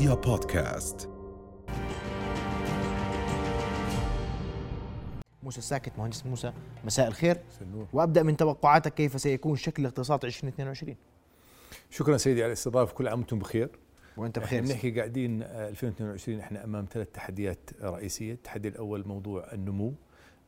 رؤيا بودكاست. موسى الساكت مهندس موسى مساء الخير. سنور. وأبدأ من توقعاتك كيف سيكون شكل اقتصاد 2022 شكرا سيدي على الاستضافة كل عام وأنتم بخير. وأنت بخير. بنحكي قاعدين آه، 2022 إحنا أمام ثلاث تحديات رئيسية. التحدي الأول موضوع النمو.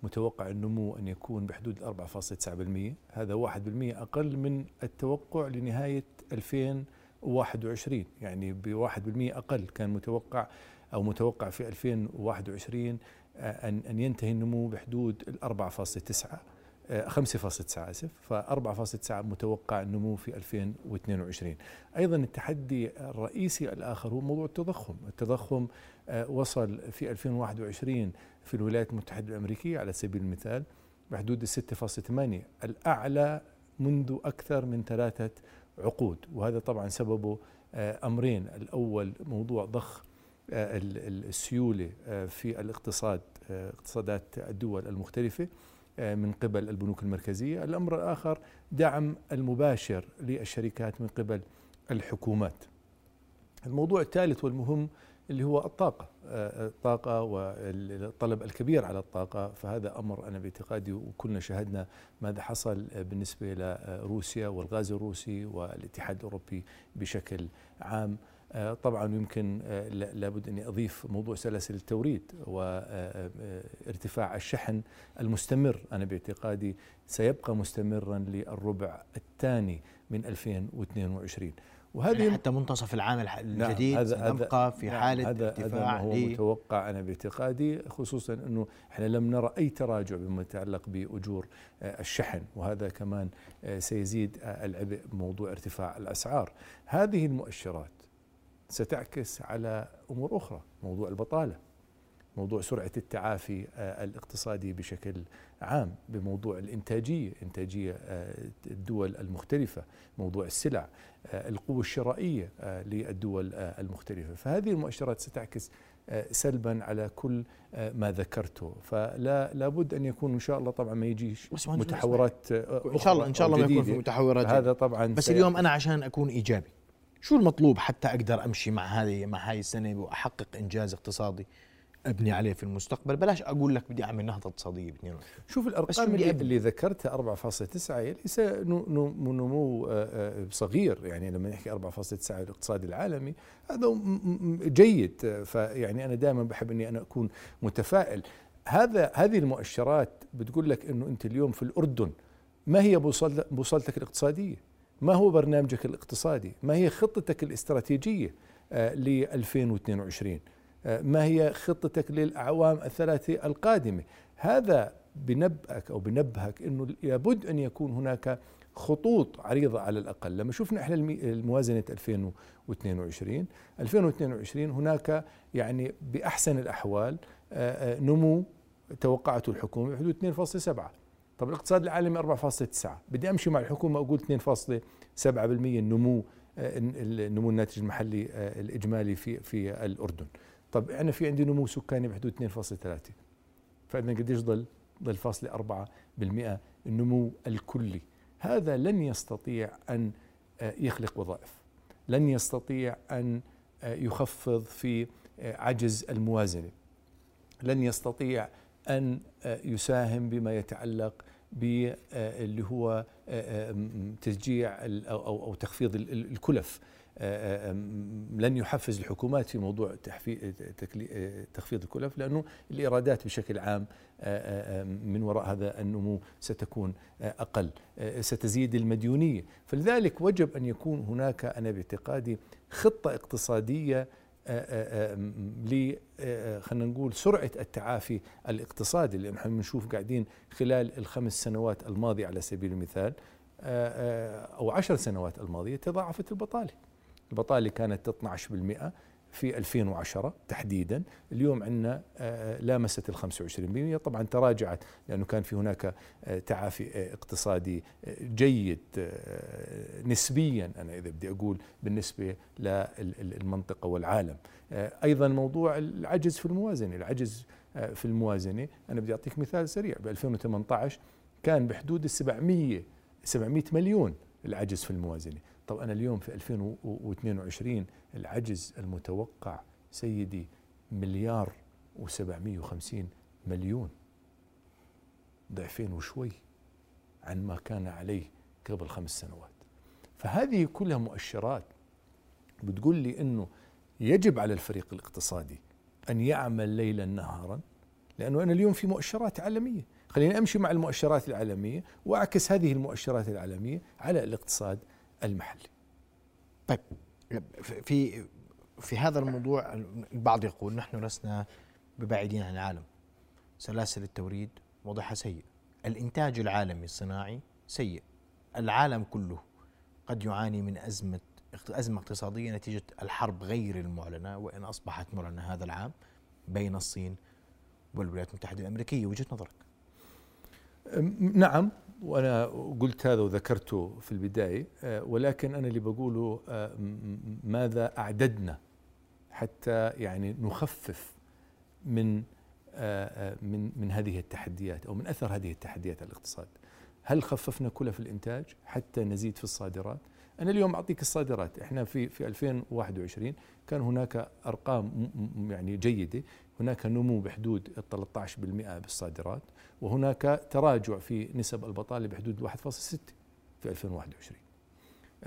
متوقع النمو أن يكون بحدود 4.9% هذا 1% أقل من التوقع لنهاية 2000 21 يعني ب 1% أقل كان متوقع أو متوقع في 2021 آه، ان أن ينتهي النمو بحدود ال 4.9 5.9 آسف ف 4.9 متوقع النمو في 2022 أيضا التحدي الرئيسي الآخر هو موضوع التضخم. التضخم آه، وصل في 2021 في الولايات المتحدة الأمريكية على سبيل المثال بحدود 6.8 الأعلى منذ أكثر من ثلاثة عقود. وهذا طبعا سببه آه، أمرين. الأول موضوع ضخ آه، ال- ال- السيولة آه، في الاقتصاد اقتصادات الدول المختلفة آه، من قبل البنوك المركزية، الأمر الآخر دعم المباشر للشركات من قبل الحكومات. الموضوع الثالث والمهم اللي هو الطاقة، آه، الطاقة والطلب الكبير على الطاقة، فهذا أمر أنا باعتقادي وكلنا شاهدنا ماذا حصل آه، بالنسبة لروسيا والغاز الروسي والاتحاد الأوروبي بشكل عام. آه، طبعا يمكن آه، لا- لابد أني أضيف موضوع سلاسل التوريد وارتفاع الشحن المستمر. أنا باعتقادي سيبقى مستمرا للربع الثاني من 2022 وهذه يعني حتى منتصف العام نعم، الجديد هذا- هذا- سنبقى في نعم، حالة هذا ارتفاع هذا هو متوقع أنا باعتقادي خصوصا أنه إحنا لم نرى أي تراجع بما يتعلق بأجور آه، الشحن وهذا كمان آه، سيزيد آه، العبء بموضوع ارتفاع الأسعار. هذه المؤشرات ستعكس على أمور أخرى موضوع البطالة. موضوع سرعة التعافي آه، الاقتصادي بشكل عام بموضوع الإنتاجية إنتاجية آه، الدول المختلفة موضوع السلع آه، القوة الشرائية آه، للدول المختلفة. فهذه المؤشرات ستعكس سلبا على كل ما ذكرته. فلا لابد أن يكون إن شاء الله طبعا ما يجيش متحورات إن شاء الله إن شاء الله ما يكون في. متحورات. هذا طبعا بس اليوم أنا عشان أكون إيجابي شو المطلوب حتى أقدر أمشي مع هذه مع هاي السنة وأحقق إنجاز اقتصادي؟ أبني عليه في المستقبل بلاش أقول لك بدي أعمل نهضة اقتصاديه ب 22 شوف شو الارقام اللي؟ اللي ذكرتها 4.9 هي ليس نمو آه، آه، صغير يعني لما نحكي 4.9 الاقتصاد العالمي هذا جيد آه، فيعني أنا دائما بحب إني أنا أكون متفائل هذا هذه المؤشرات بتقول لك إنه أنت اليوم في الأردن ما هي بوصل- بوصلتك الاقتصادية؟ ما هو برنامجك الاقتصادي؟ ما هي خطتك الاستراتيجية ل 2022 آه، ما هي خطتك للأعوام الثلاثة القادمة؟ هذا بنبأك أو بنبهك إنه لابد أن يكون هناك خطوط عريضة على الأقل، لما شفنا إحنا المي- الموازنة 2022 2022 هناك يعني بأحسن الأحوال آه، آه، نمو توقعته الحكومة بحدود 2.7 طب الاقتصاد العالمي 4.9 بدي أمشي مع الحكومة أقول 2.7% النمو آه، النمو الناتج المحلي الإجمالي في في الأردن. طب أنا في عندي نمو سكاني بحدود 2.3 فاذا قديش ضل؟ ضل فاصلة أربعة بالمئة النمو الكلي. هذا لن يستطيع أن آه، يخلق وظائف. لن يستطيع أن آه، يخفض في آه، عجز الموازنة. لن يستطيع آه، يساهم بما يتعلق باللي هو تشجيع أو أو تخفيض ال- ال- الكلف. لن يحفز الحكومات في موضوع آه، تخفيض الكلف لأنه الإيرادات بشكل عام آه، آه، من وراء هذا النمو ستكون آه، آه، ستزيد المديونية. فلذلك وجب أن يكون هناك أنا باعتقادي خطة اقتصادية ل خلينا نقول سرعة التعافي الاقتصادي لأن إحنا بنشوف قاعدين خلال الخمس سنوات الماضية على سبيل المثال آه، آه، أو عشر سنوات الماضية تضاعفت البطالة. البطالة كانت 12% في 2010 تحديدا. اليوم عندنا آه، لامست ال 25% طبعا تراجعت لأنه كان في هناك آه، تعافي آه، اقتصادي آه، جيد آه، نسبيا. أنا إذا بدي أقول بالنسبة للمنطقة والعالم. آه، أيضا موضوع العجز في الموازنة. العجز آه، في الموازنة. أنا بدي أعطيك مثال سريع. ب 2018 كان بحدود ال 700 700 مليون العجز في الموازنة. طب أنا اليوم في 2022 العجز المتوقع سيدي مليار و750 مليون. ضعفين وشوي عن ما كان عليه قبل خمس سنوات. فهذه كلها مؤشرات بتقول لي إنه يجب على الفريق الاقتصادي أن يعمل ليلا نهارا لأنه أنا اليوم في مؤشرات عالمية. خليني أمشي مع المؤشرات العالمية وأعكس هذه المؤشرات العالمية على الاقتصاد المحلي. طيب في في هذا الموضوع البعض يقول نحن لسنا ببعيدين عن العالم. سلاسل التوريد وضعها سيء. الإنتاج العالمي الصناعي سيء. العالم كله قد يعاني من أزمة أزمة اقتصادية نتيجة الحرب غير المعلنة وإن أصبحت معلنة هذا العام بين الصين والولايات المتحدة الأمريكية. وجهة نظرك؟ نعم. وأنا قلت هذا وذكرته في البداية أه، ولكن أنا اللي بقوله أه، ماذا أعددنا حتى يعني نخفف من أه، من من هذه التحديات أو من أثر هذه التحديات على الاقتصاد. هل خففنا كلف الإنتاج حتى نزيد في الصادرات؟ أنا اليوم أعطيك الصادرات. إحنا في في 2021 كان هناك أرقام يعني جيدة. هناك نمو بحدود 13% بالصادرات وهناك تراجع في نسب البطالة بحدود 1.6 في 2021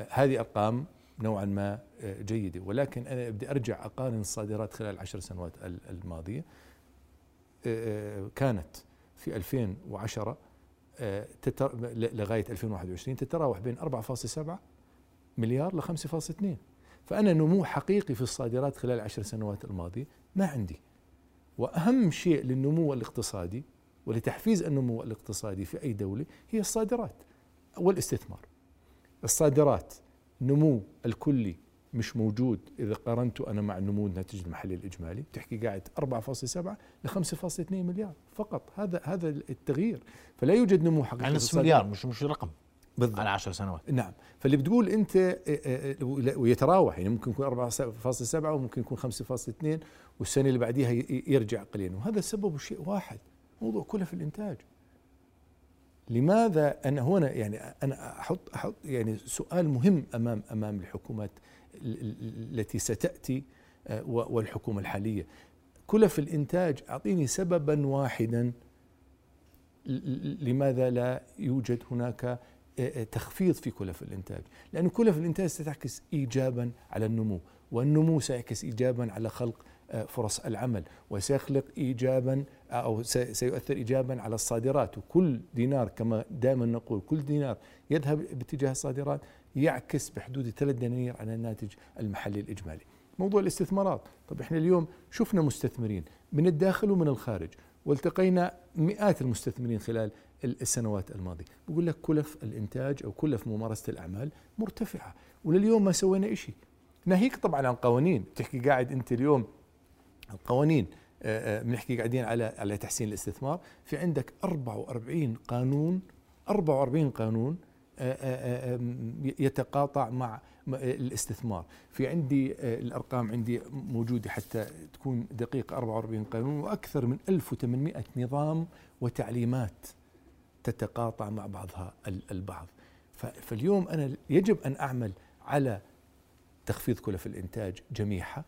هذه أرقام نوعا ما جيدة. ولكن أنا بدي أرجع أقارن الصادرات خلال العشر سنوات الماضية. كانت في 2010 لغاية 2021 تتراوح بين 4.7 مليار ل 5.2 فأنا نمو حقيقي في الصادرات خلال العشر سنوات الماضية ما عندي. وأهم شيء للنمو الاقتصادي ولتحفيز النمو الاقتصادي في أي دولة هي الصادرات والاستثمار. الصادرات نمو الكلي مش موجود. إذا قارنته أنا مع النمو الناتج المحلي الإجمالي بتحكي قاعد 4.7 ل 5.2 مليار فقط. هذا هذا التغيير. فلا يوجد نمو حقيقي يعني نصف مليار مش مش رقم. بالضبط. على 10 سنوات. نعم. فاللي بتقول أنت آه، آه، آه، ويتراوح يعني ممكن يكون 4.7 وممكن يكون 5.2 والسنة اللي بعديها يرجع قليلا. وهذا سببه شيء واحد موضوع كله في الإنتاج. لماذا أنا هنا يعني أنا أحط أحط يعني سؤال مهم أمام أمام الحكومات التي ستأتي والحكومة الحالية. كلف الإنتاج أعطيني سببا واحدا لماذا لا يوجد هناك تخفيض في كلف الإنتاج لأن كلف الإنتاج ستعكس ايجابا على النمو والنمو سيعكس ايجابا على خلق آه، فرص العمل وسيخلق ايجابا أو سيؤثر ايجابا على الصادرات. وكل دينار كما دائما نقول كل دينار يذهب باتجاه الصادرات يعكس بحدود ثلاث دنانير على الناتج المحلي الإجمالي. موضوع الاستثمارات، طب إحنا اليوم شفنا مستثمرين من الداخل ومن الخارج. والتقينا مئات المستثمرين خلال السنوات الماضية. بقول لك كلف الإنتاج أو كلف ممارسة الأعمال مرتفعة ولليوم ما سوينا إشي. ناهيك طبعا عن قوانين. تحكي قاعد أنت اليوم القوانين آه، آه، بنحكي قاعدين على على تحسين الاستثمار. في عندك 44 قانون 44 قانون يتقاطع مع الاستثمار. في عندي الأرقام عندي موجودة حتى تكون دقيقة 44 قانون وأكثر من 1800 نظام وتعليمات تتقاطع مع بعضها البعض. فاليوم أنا يجب أن أعمل على تخفيض كلف الإنتاج جميعها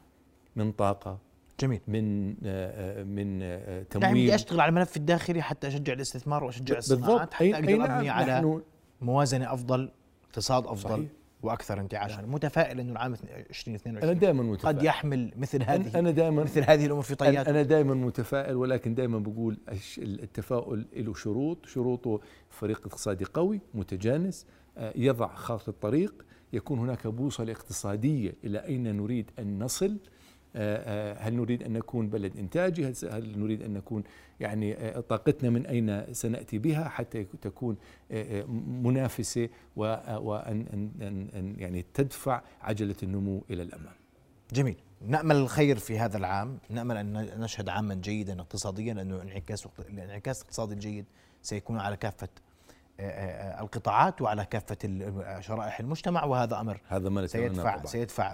من طاقة جميل. من آه، من آه، تمويل يعني بدي أشتغل على الملف الداخلي حتى أشجع الاستثمار وأشجع الصناعات حتى أقدر أبني نعم على موازنة أفضل اقتصاد أفضل صحيح. وأكثر انتعاشا. يعني. متفائل إنه العام 2022 أنا دائما متفائل. قد يحمل مثل هذه أنا دائما مثل هذه الأمور في طيات أنا دائما متفائل ولكن دائما بقول التفاؤل له شروط. شروطه فريق اقتصادي قوي متجانس آه، يضع خارطة الطريق. يكون هناك بوصلة اقتصادية إلى أين نريد أن نصل. هل نريد أن نكون بلد إنتاجي؟ هل نريد أن نكون يعني آه، طاقتنا من أين سنأتي بها؟ حتى تكون منافسة وأن أن يعني تدفع عجلة النمو إلى الأمام. جميل. نأمل الخير في هذا العام. نأمل أن نشهد عاما جيدا اقتصاديا لأنه انعكاس الانعكاس الاقتصادي الجيد سيكون على كافة القطاعات وعلى كافة شرائح المجتمع وهذا أمر هذا ما سيدفع طبعا. سيدفع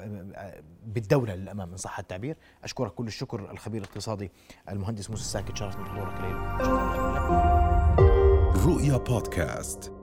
بالدولة للأمام إن صح التعبير. أشكرك كل الشكر الخبير الاقتصادي المهندس موسى الساكت شرفنا بحضورك الليلة رؤيا بودكاست.